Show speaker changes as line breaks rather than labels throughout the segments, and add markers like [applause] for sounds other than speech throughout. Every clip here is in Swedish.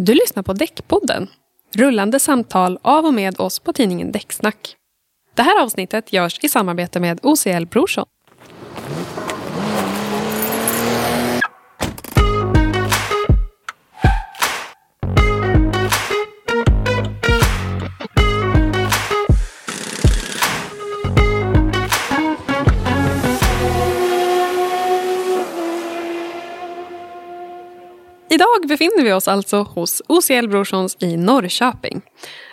Du lyssnar på Däckpodden. Rullande samtal av och med oss på tidningen Däcksnack. Det här avsnittet görs i samarbete med OCL Brorsson. Idag befinner vi oss alltså hos OCL Brorssons i Norrköping.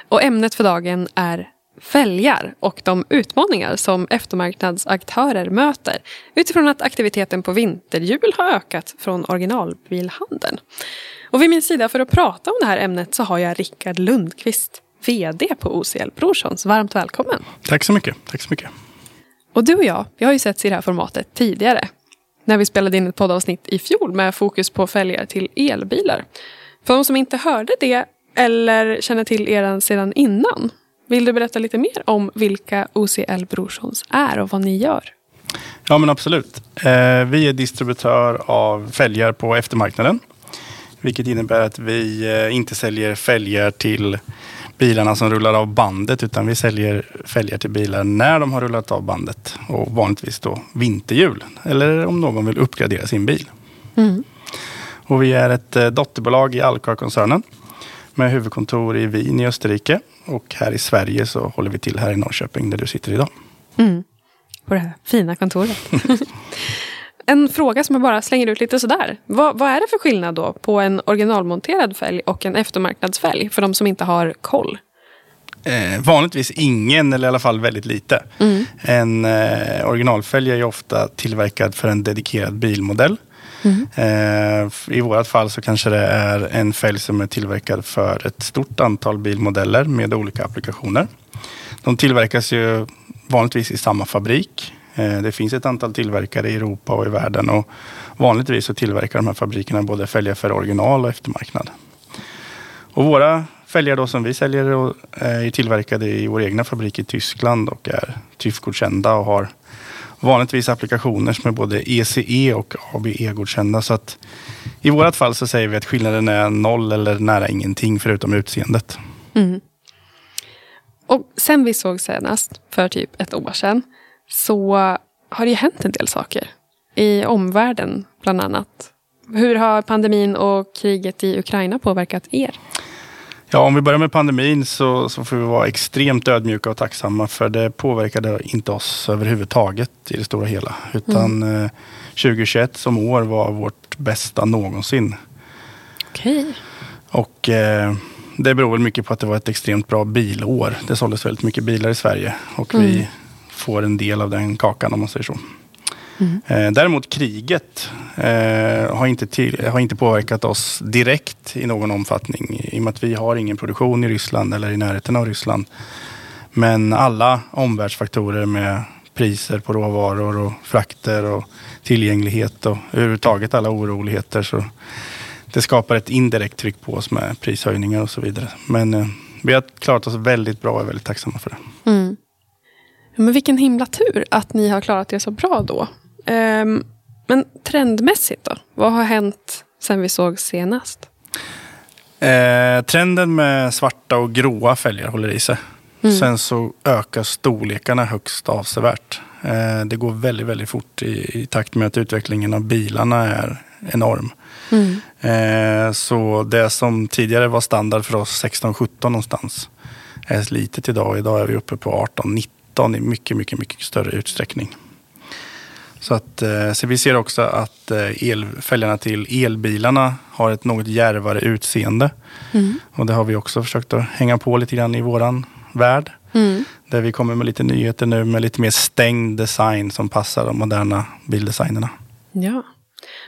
Och ämnet för dagen är fälgar och de utmaningar som eftermarknadsaktörer möter utifrån att aktiviteten på vinterhjul har ökat från originalbilhandeln. Och vid min sida för att prata om det här ämnet så har jag Rickard Lundqvist, VD på OCL Brorssons. Varmt välkommen!
Tack så mycket. Tack så mycket.
Och du och jag, vi har ju setts i det här formatet tidigare när vi spelade in ett poddavsnitt i fjol med fokus på fälgar till elbilar. För de som inte hörde det eller känner till eran sedan innan, vill du berätta lite mer om vilka OCL Brorssons är och vad ni gör?
Ja, men absolut. Eh, vi är distributör av fälgar på eftermarknaden. Vilket innebär att vi eh, inte säljer fälgar till bilarna som rullar av bandet utan vi säljer fälgar till bilar när de har rullat av bandet. Och vanligtvis då vinterhjul eller om någon vill uppgradera sin bil. Mm. Och vi är ett eh, dotterbolag i Alcar-koncernen med huvudkontor i Wien i Österrike. Och här i Sverige så håller vi till här i Norrköping där du sitter idag.
Mm. På det här fina kontoret. [laughs] en fråga som jag bara slänger ut lite sådär. Vad, vad är det för skillnad då på en originalmonterad fälg och en eftermarknadsfälg för de som inte har koll?
Eh, vanligtvis ingen, eller i alla fall väldigt lite. Mm. En eh, originalfälg är ju ofta tillverkad för en dedikerad bilmodell. Mm. Eh, I vårt fall så kanske det är en fälg som är tillverkad för ett stort antal bilmodeller med olika applikationer. De tillverkas ju vanligtvis i samma fabrik. Eh, det finns ett antal tillverkare i Europa och i världen och vanligtvis så tillverkar de här fabrikerna både fälgar för original och eftermarknad. Och våra fälgar då som vi säljer eh, är tillverkade i vår egna fabrik i Tyskland och är TÜV-godkända och har vanligtvis applikationer som är både ECE och ABE-godkända. Så att i vårt fall så säger vi att skillnaden är noll eller nära ingenting förutom utseendet. Mm.
Och sen vi såg senast, för typ ett år sedan, så har det ju hänt en del saker. I omvärlden bland annat. Hur har pandemin och kriget i Ukraina påverkat er?
Ja, om vi börjar med pandemin så, så får vi vara extremt ödmjuka och tacksamma för det påverkade inte oss överhuvudtaget i det stora hela. Utan mm. eh, 2021 som år var vårt bästa någonsin.
Okej. Okay.
Och eh, det beror väl mycket på att det var ett extremt bra bilår. Det såldes väldigt mycket bilar i Sverige och mm. vi får en del av den kakan om man säger så. Mm. Eh, däremot kriget eh, har, inte till, har inte påverkat oss direkt i någon omfattning. I och med att vi har ingen produktion i Ryssland eller i närheten av Ryssland. Men alla omvärldsfaktorer med priser på råvaror och frakter och tillgänglighet och överhuvudtaget alla oroligheter. Så det skapar ett indirekt tryck på oss med prishöjningar och så vidare. Men eh, vi har klarat oss väldigt bra och är väldigt tacksamma för det. Mm.
Men vilken himla tur att ni har klarat det så bra då. Um, men trendmässigt då? Vad har hänt sen vi såg senast?
Eh, trenden med svarta och gråa fälgar håller i sig. Mm. Sen så ökar storlekarna högst avsevärt. Eh, det går väldigt, väldigt fort i, i, takt med att utvecklingen av bilarna är enorm. Mm. Eh, så det som tidigare var standard för oss 16-17 någonstans är litet idag. Idag är vi uppe på 18-19 i mycket, mycket, mycket större utsträckning. Så, att, eh, så vi ser också att eh, elfälgarna till elbilarna har ett något järvare utseende. Mm. Och det har vi också försökt att hänga på lite grann i våran värld. Mm. Där vi kommer med lite nyheter nu med lite mer stängd design som passar de moderna bildesignerna.
Ja,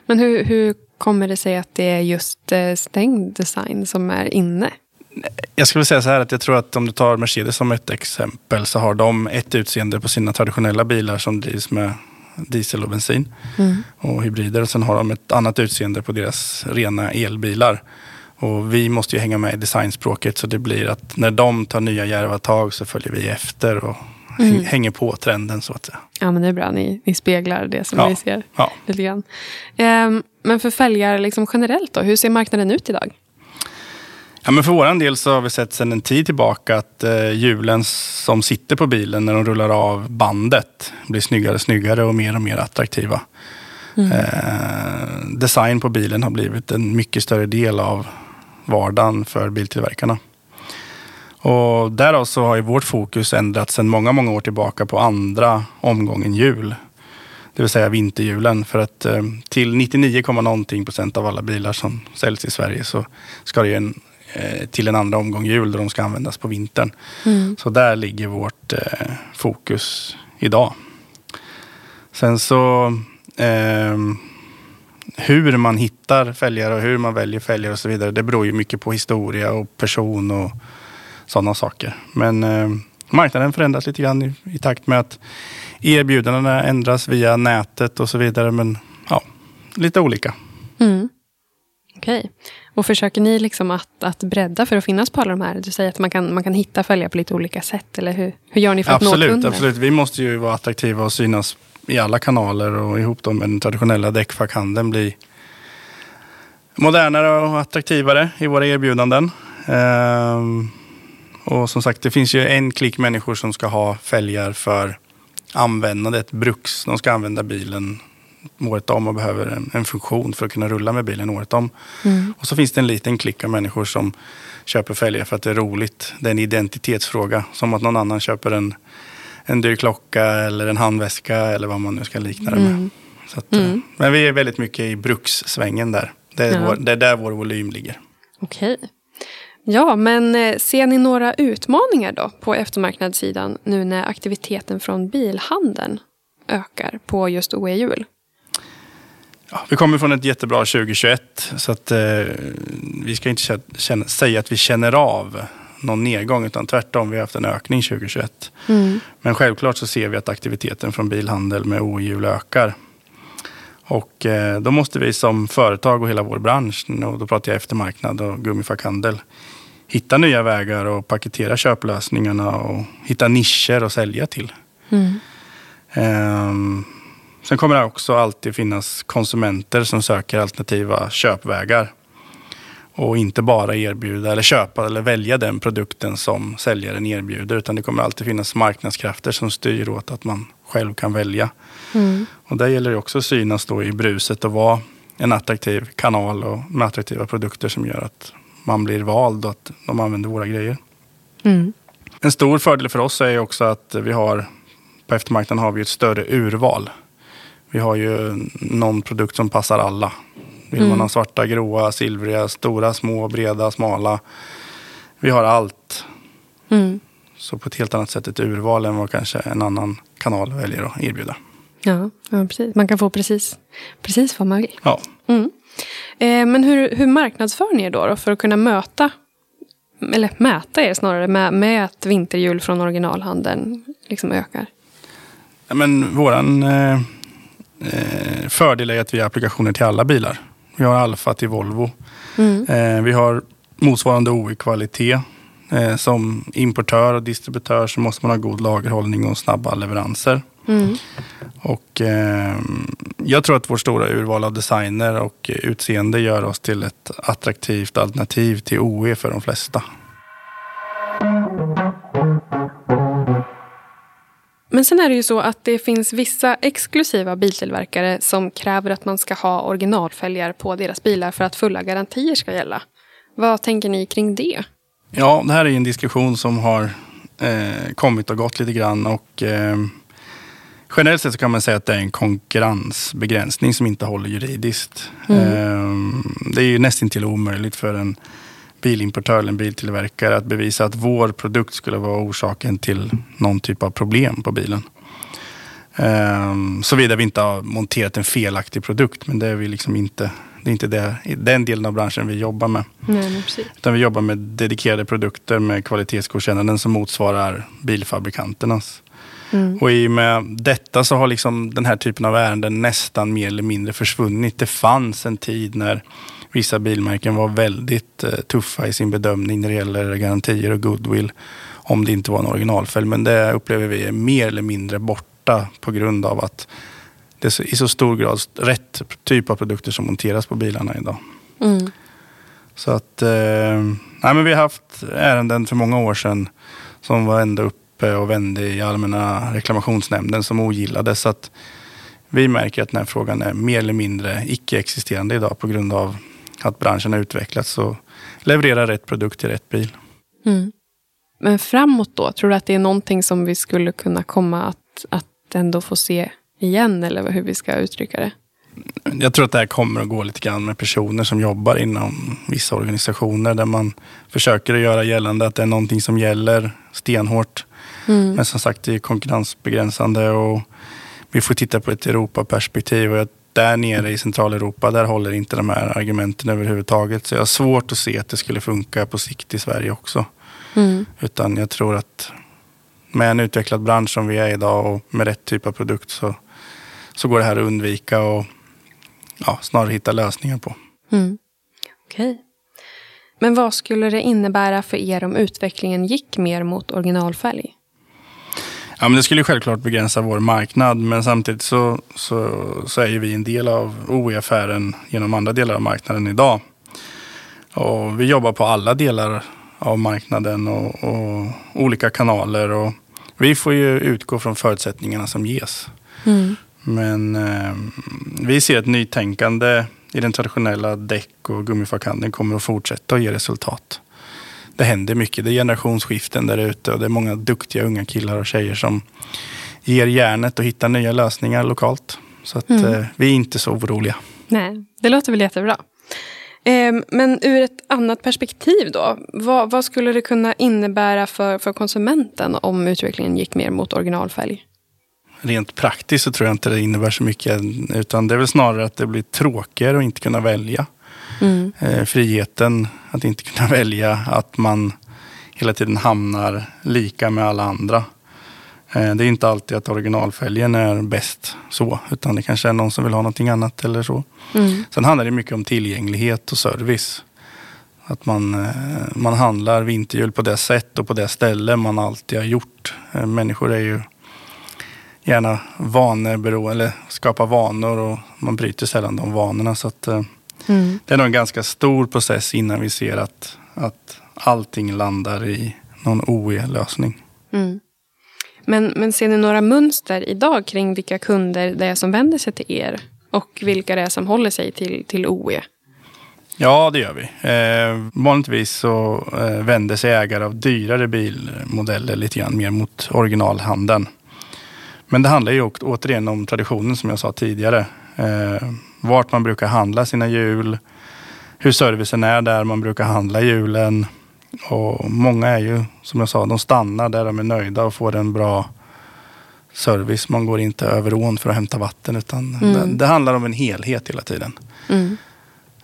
men hur, hur kommer det sig att det är just eh, stängd design som är inne?
Jag skulle säga så här att jag tror att om du tar Mercedes som ett exempel så har de ett utseende på sina traditionella bilar som drivs med diesel och bensin mm. och hybrider. Och sen har de ett annat utseende på deras rena elbilar. Och vi måste ju hänga med i designspråket så det blir att när de tar nya djärva tag så följer vi efter och mm. hänger på trenden så att säga.
Ja men det är bra, ni, ni speglar det som ja. vi ser ja. lite grann. Um, men för fälgar liksom generellt då, hur ser marknaden ut idag?
Ja, men för vår del så har vi sett sedan en tid tillbaka att eh, hjulen som sitter på bilen när de rullar av bandet blir snyggare och snyggare och mer och mer attraktiva. Mm. Eh, design på bilen har blivit en mycket större del av vardagen för biltillverkarna. Och därav så har ju vårt fokus ändrats sedan många, många år tillbaka på andra omgången hjul. Det vill säga vinterhjulen. För att eh, till 99, någonting procent av alla bilar som säljs i Sverige så ska det ju en, till en andra omgång hjul där de ska användas på vintern. Mm. Så där ligger vårt eh, fokus idag. Sen så eh, hur man hittar fälgar och hur man väljer fälgar och så vidare. Det beror ju mycket på historia och person och sådana saker. Men eh, marknaden förändras lite grann i, i, takt med att erbjudandena ändras via nätet och så vidare. Men ja, lite olika.
Mm. Okej. Okay. Och försöker ni liksom att, att bredda för att finnas på alla de här? Du säger att man kan, man kan hitta fälgar på lite olika sätt. Eller hur, hur gör ni för
absolut,
att nå kunder?
Absolut, vi måste ju vara attraktiva och synas i alla kanaler och ihop dem med den traditionella däckfackhandeln bli modernare och attraktivare i våra erbjudanden. Ehm, och som sagt, det finns ju en klick människor som ska ha fälgar för användandet, bruks. De ska använda bilen året om och behöver en, en, funktion för att kunna rulla med bilen året om. Mm. Och så finns det en liten klick av människor som köper fälgar för att det är roligt. Det är en identitetsfråga. Som att någon annan köper en, en dyr klocka eller en handväska eller vad man nu ska likna det med. Mm. Att, mm. Men vi är väldigt mycket i brukssvängen där. Det är, ja. vår, det är där vår volym ligger.
Okej. Okay. Ja, men eh, ser ni några utmaningar då på eftermarknadssidan nu när aktiviteten från bilhandeln ökar på just OE-hjul?
Ja, vi kommer från ett jättebra 2021 så att eh, vi ska inte känna, säga att vi känner av någon nedgång utan tvärtom, vi har haft en ökning 2021. Mm. Men självklart så ser vi att aktiviteten från bilhandel med OE-hjul ökar. Och eh, då måste vi som företag och hela vår bransch, och då pratar jag eftermarknad och gummifackhandel, hitta nya vägar och paketera köplösningarna och hitta nischer att sälja till. Mm. Um, sen kommer det också alltid finnas konsumenter som söker alternativa köpvägar. Och inte bara erbjuda eller köpa eller välja den produkten som säljaren erbjuder. Utan det kommer alltid finnas marknadskrafter som styr åt att man själv kan välja. Mm. Och där gäller det också att synas då i bruset och vara en attraktiv kanal och med attraktiva produkter som gör att man blir vald och att de använder våra grejer. Mm. En stor fördel för oss är också att vi har på eftermarknaden har vi ett större urval. Vi har ju någon produkt som passar alla. Vill mm. man ha svarta, gråa, silvriga, stora, små, breda, smala. Vi har allt. Mm. Så på ett helt annat sätt ett urval än vad kanske en annan kanal väljer att erbjuda.
Ja, ja precis. Man kan få precis, precis vad man vill.
Ja.
Mm. Eh, men hur, hur marknadsför ni er då, då, för att kunna möta eller mäta er snarare med, med att vinterhjul från originalhandeln liksom ökar?
Ja, men våran eh, eh, fördel är att vi har applikationer till alla bilar. Vi har Alfa till Volvo. Mm. Eh, vi har motsvarande OE-kvalitet. Eh, som importör och distributör så måste man ha god lagerhållning och snabba leveranser. Mm. Och eh, jag tror att vårt stora urval av designer och utseende gör oss till ett attraktivt alternativ till OE för de flesta.
Men sen är det ju så att det finns vissa exklusiva biltillverkare som kräver att man ska ha originalfälgar på deras bilar för att fulla garantier ska gälla. Vad tänker ni kring det?
Ja, det här är en diskussion som har eh, kommit och gått lite grann. Och, eh, generellt sett så kan man säga att det är en konkurrensbegränsning som inte håller juridiskt. Mm. Eh, det är ju nästan till omöjligt för en bilimportör eller en biltillverkare att bevisa att vår produkt skulle vara orsaken till någon typ av problem på bilen. Um, Såvida vi inte har monterat en felaktig produkt, men det är vi liksom inte det är inte det, den delen av branschen vi jobbar med.
Nej,
Utan vi jobbar med dedikerade produkter med kvalitetsgodkännanden som motsvarar bilfabrikanternas. Mm. Och i och med detta så har liksom den här typen av ärenden nästan mer eller mindre försvunnit. Det fanns en tid när vissa bilmärken var väldigt eh, tuffa i sin bedömning när det gäller garantier och goodwill. Om det inte var en originalfälg. Men det upplever vi är mer eller mindre borta på grund av att det är i så stor grad rätt typ av produkter som monteras på bilarna idag. Mm. Så att, eh, nej, men vi har haft ärenden för många år sedan som var ända uppe och vände i Allmänna reklamationsnämnden som ogillades. Så att vi märker att den här frågan är mer eller mindre icke-existerande idag på grund av att branschen har utvecklats och levererar rätt produkt till rätt bil.
Mm. Men framåt då, tror du att det är någonting som vi skulle kunna komma att, att ändå få se igen eller hur vi ska uttrycka det?
Jag tror att det här kommer att gå lite grann med personer som jobbar inom vissa organisationer där man försöker att göra gällande att det är någonting som gäller stenhårt. Mm. Men som sagt, det är konkurrensbegränsande och vi får titta på ett Europaperspektiv. Och där nere i Centraleuropa, där håller inte de här argumenten överhuvudtaget. Så jag har svårt att se att det skulle funka på sikt i Sverige också. Mm. Utan jag tror att med en utvecklad bransch som vi är idag och med rätt typ av produkt så, så går det här att undvika och ja, snarare hitta lösningar på.
Mm. Okej. Okay. Men vad skulle det innebära för er om utvecklingen gick mer mot originalfälg?
Ja, men det skulle självklart begränsa vår marknad men samtidigt så, så, så är ju vi en del av OE-affären genom andra delar av marknaden idag. Och vi jobbar på alla delar av marknaden och, och olika kanaler. Och vi får ju utgå från förutsättningarna som ges. Mm. Men eh, vi ser ett nytänkande i den traditionella däck och gummifackhandeln kommer att fortsätta att ge resultat. Det händer mycket. Det är generationsskiften där ute och det är många duktiga unga killar och tjejer som ger järnet och hittar nya lösningar lokalt. Så att, mm. eh, vi är inte så oroliga.
Nej, det låter väl jättebra. Eh, men ur ett annat perspektiv då, vad, vad, skulle det kunna innebära för, för konsumenten om utvecklingen gick mer mot originalfälg?
rent praktiskt så tror jag inte det innebär så mycket. Utan det är väl snarare att det blir tråkigare att inte kunna välja. Mm. Eh, friheten att inte kunna [laughs] välja, att man hela tiden hamnar lika med alla andra. Eh, det är inte alltid att originalfälgen är bäst så, utan det kanske är någon som vill ha någonting annat eller så. Mm. Sen handlar det mycket om tillgänglighet och service. Att man, eh, man handlar vinterhjul på det sätt och på det ställe man alltid har gjort. Människor är ju gärna vaneberoende, eller skapar vanor och man bryter sällan de vanorna. Så att, mm. Det är nog en ganska stor process innan vi ser att, att allting landar i någon OE-lösning. Mm.
Men, men ser ni några mönster idag kring vilka kunder det är som vänder sig till er? Och vilka det är som håller sig till, till OE?
Ja, det gör vi. Eh, vanligtvis så eh, vänder sig ägare av dyrare bilmodeller lite grann mer mot originalhandeln. Men det handlar ju återigen om traditionen som jag sa tidigare. Eh, vart man brukar handla sina hjul, hur servicen är där man brukar handla hjulen. Och många är ju, som jag sa, de stannar där de är nöjda och får en bra service. Man går inte över ån för att hämta vatten utan mm. det, det, handlar om en helhet hela tiden. Mm.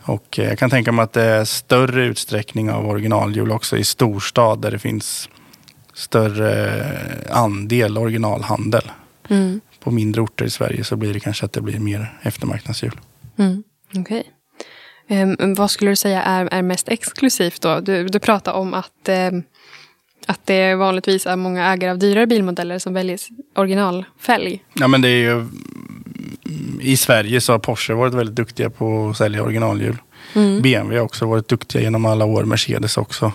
Och eh, jag kan tänka mig att det är större utsträckning av originalhjul också i storstad där det finns större andel originalhandel. Mm. På mindre orter i Sverige så blir det kanske att det blir mer eftermarknadshjul.
Mm. Okay. Um, vad skulle du säga är, är mest exklusivt då? Du, du pratar om att, um, att det vanligtvis är många ägare av dyrare bilmodeller som väljer originalfälg.
Ja men det är ju i Sverige så har Porsche varit väldigt duktiga på att sälja originalhjul. Mm. BMW har också varit duktiga genom alla år. Mercedes också.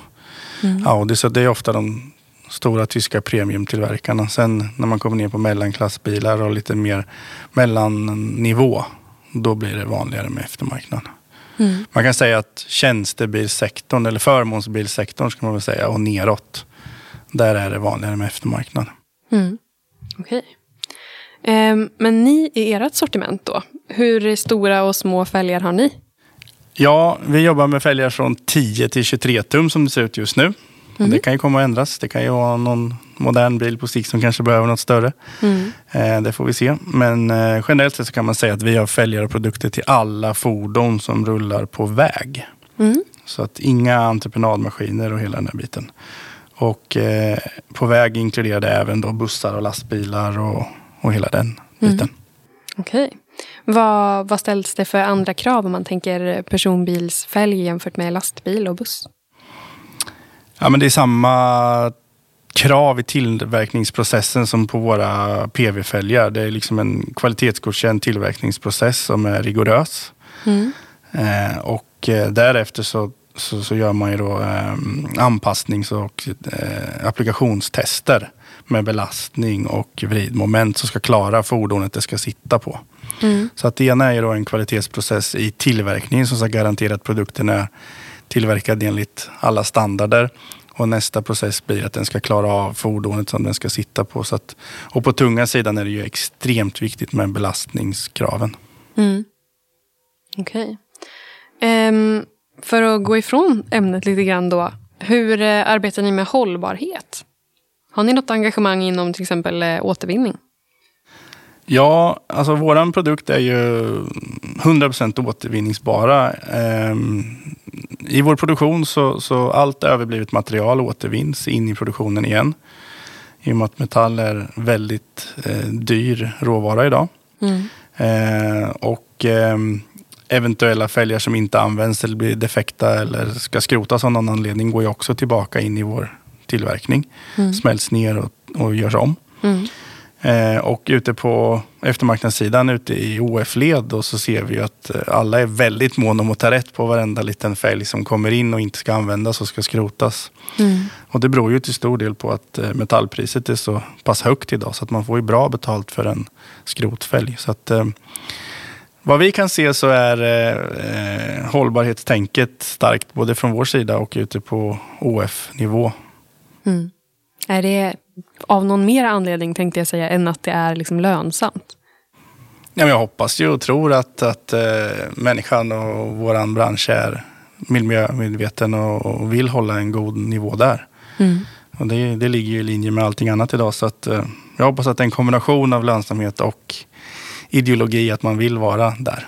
Mm. Audi, så det är ofta de stora tyska premiumtillverkarna. Sen när man kommer ner på mellanklassbilar och lite mer mellannivå, då blir det vanligare med eftermarknad. Mm. Man kan säga att tjänstebilsektorn, eller förmånsbilsektorn ska man väl säga, och neråt, där är det vanligare med eftermarknad.
Mm. Okej. Okay. Eh, men ni i ert sortiment då, hur stora och små fälgar har ni?
Ja, vi jobbar med fälgar från 10 till 23 tum som det ser ut just nu. Mm. Det kan ju komma att ändras. Det kan ju vara någon modern bil på sikt som kanske behöver något större. Mm. Eh, det får vi se. Men eh, generellt sett så kan man säga att vi har fälgar och produkter till alla fordon som rullar på väg. Mm. Så att inga entreprenadmaskiner och hela den här biten. Och eh, på väg inkluderar det även då bussar och lastbilar och, och hela den mm. biten.
Okej. Okay. Vad, vad ställs det för andra krav om man tänker personbilsfälg jämfört med lastbil och buss?
Ja, men det är samma krav i tillverkningsprocessen som på våra PV-fälgar. Det är liksom en kvalitetsgodkänd tillverkningsprocess som är rigorös. Mm. Eh, och eh, därefter så så, så gör man ju då eh, anpassnings och applikationstester med belastning och vridmoment som ska klara fordonet det ska sitta på. Mm. Så att det ena är ju då en kvalitetsprocess i tillverkningen som ska garantera att produkten är tillverkad enligt alla standarder. Och nästa process blir att den ska klara av fordonet som den ska sitta på. Så att, och på tunga sidan är det ju extremt viktigt med belastningskraven.
Mm. Okej. Okay. Um, för att gå ifrån ämnet lite grann då. Hur eh, arbetar ni med hållbarhet? Har ni något engagemang inom till exempel eh, återvinning?
Ja, alltså våran produkt är ju 100% återvinningsbara. Um, I vår produktion så, så allt överblivet material återvinns in i produktionen igen. I och med att metall är väldigt eh, dyr råvara idag. Mm. Eh, och eh, eventuella fälgar som inte används eller blir defekta eller ska skrotas av någon anledning går ju också tillbaka in i vår tillverkning. Mm. Smälts ner och, och görs om. Mm. Eh, och ute på eftermarknadssidan ute i OF-led så ser vi att eh, alla är väldigt måna om att ta rätt på varenda liten fälg som kommer in och inte ska användas och ska skrotas. Mm. Och det beror ju till stor del på att eh, metallpriset är så pass högt idag så att man får ju bra betalt för en skrotfälg. Så att, eh, vad vi kan se så är eh, hållbarhetstänket starkt både från vår sida och ute på OF-nivå.
Mm. Är det av någon mer anledning tänkte jag säga än att det är liksom lönsamt?
Ja, men jag hoppas ju och tror att, att äh, människan och vår bransch är miljömedveten och, och, vill hålla en god nivå där. Mm. Och det, det ligger ju i linje med allting annat idag. Så att, äh, jag hoppas att det är en kombination av lönsamhet och ideologi, att man vill vara där.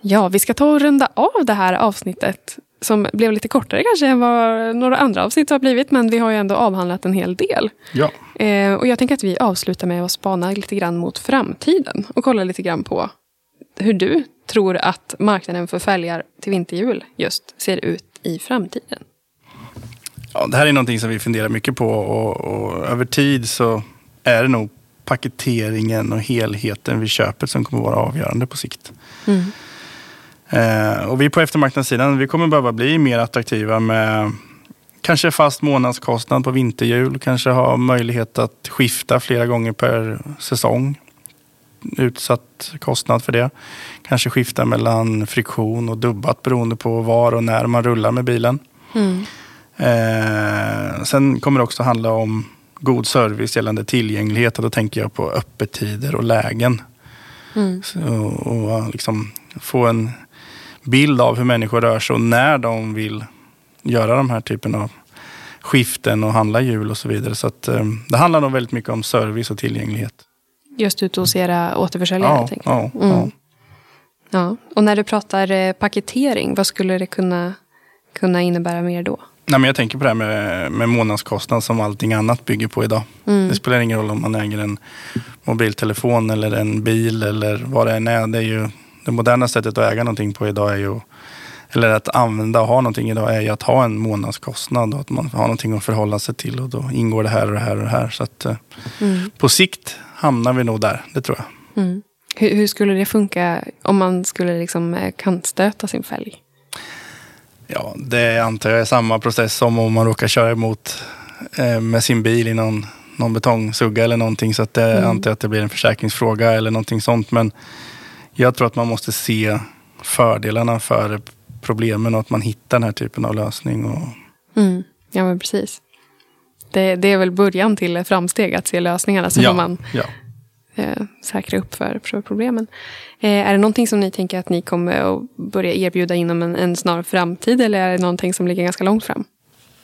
Ja, vi ska ta och runda av det här avsnittet som blev lite kortare kanske än vad några andra avsnitt har blivit. Men vi har ju ändå avhandlat en hel del.
Ja.
Eh, och jag tänker att vi avslutar med att spana lite grann mot framtiden. Och kolla lite grann på hur du tror att marknaden för fälgar till vinterhjul just ser ut i framtiden.
Ja, det här är någonting som vi funderar mycket på och, och över tid så är det nog paketeringen och helheten vid köpet som kommer vara avgörande på sikt. Mm. Eh, och vi på eftermarknadssidan, vi kommer behöva bli mer attraktiva med kanske fast månadskostnad på vinterhjul, kanske ha möjlighet att skifta flera gånger per säsong. Utsatt kostnad för det. Kanske skifta mellan friktion och dubbat beroende på var och när man rullar med bilen. Mm. Eh, sen kommer det också handla om god service gällande tillgänglighet och då tänker jag på öppettider och lägen. Mm. Så, och liksom få en bild av hur människor rör sig och när de vill göra de här typen av skiften och handla hjul och så vidare. Så att, eh, det handlar nog väldigt mycket om service och tillgänglighet.
Just ute hos era återförsäljare?
Ja, ja, mm. ja.
ja. Och när du pratar eh, paketering, vad skulle det kunna, kunna innebära mer då?
Nej, men jag tänker på det här med, med månadskostnad som allting annat bygger på idag. Mm. Det spelar ingen roll om man äger en mobiltelefon eller en bil eller vad det än är. Det är ju det moderna sättet att äga någonting på idag är ju eller att använda och ha någonting idag är ju att ha en månadskostnad och att man har någonting att förhålla sig till och då ingår det här och det här och det här. Så att eh, mm. på sikt hamnar vi nog där, det tror jag.
Mm. Hur, hur, skulle det funka om man skulle liksom eh, kantstöta sin fälg?
Ja, det antar jag är samma process som om man råkar köra emot eh, med sin bil i någon, någon betongsugga eller någonting. Så att det mm. antar jag att det blir en försäkringsfråga eller någonting sånt. Men jag tror att man måste se fördelarna för problemen och att man hittar den här typen av lösning. Och...
Mm. Ja, men precis. Det, det, är väl början till framsteg att se lösningarna. Så ja, får man ja. eh, säkra upp för, för problemen. Eh, är det någonting som ni tänker att ni kommer att börja erbjuda inom en, en snar framtid? Eller är det någonting som ligger ganska långt fram?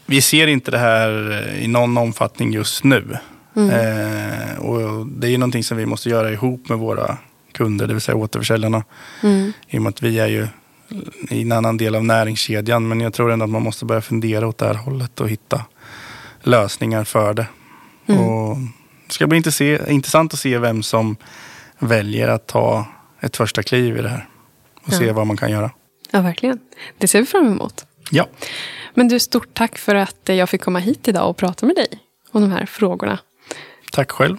Vi ser inte det här i någon omfattning just nu. Mm. Eh, och det är någonting som vi måste göra ihop med våra kunder, det vill säga återförsäljarna. Mm. I och med att vi är ju i en annan del av näringskedjan. Men jag tror ändå att man måste börja fundera åt det här hållet och hitta lösningar för det. Mm. Och det ska bli intressant att se vem som väljer att ta ett första kliv i det här. Och ja. se vad man kan göra.
Ja, verkligen. Det ser vi fram emot.
Ja.
Men du, stort tack för att jag fick komma hit idag och prata med dig om de här frågorna.
Tack själv.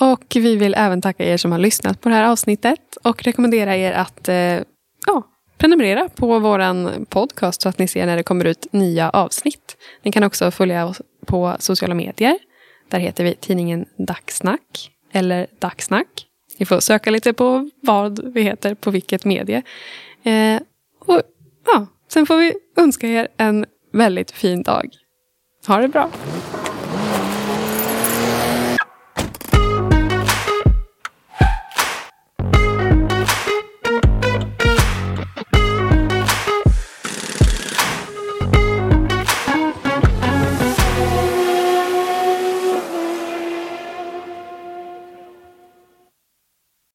Och vi vill även tacka er som har lyssnat på det här avsnittet. och rekommendera er att eh, ja, prenumerera på vår podcast så att ni ser när det kommer ut nya avsnitt. Ni kan också följa oss på sociala medier. Där heter vi tidningen Dagsnack eller Dagsnack. Ni får söka lite på vad vi heter på vilket medie. Eh, och ja, Sen får vi önska er en väldigt fin dag. Ha det bra!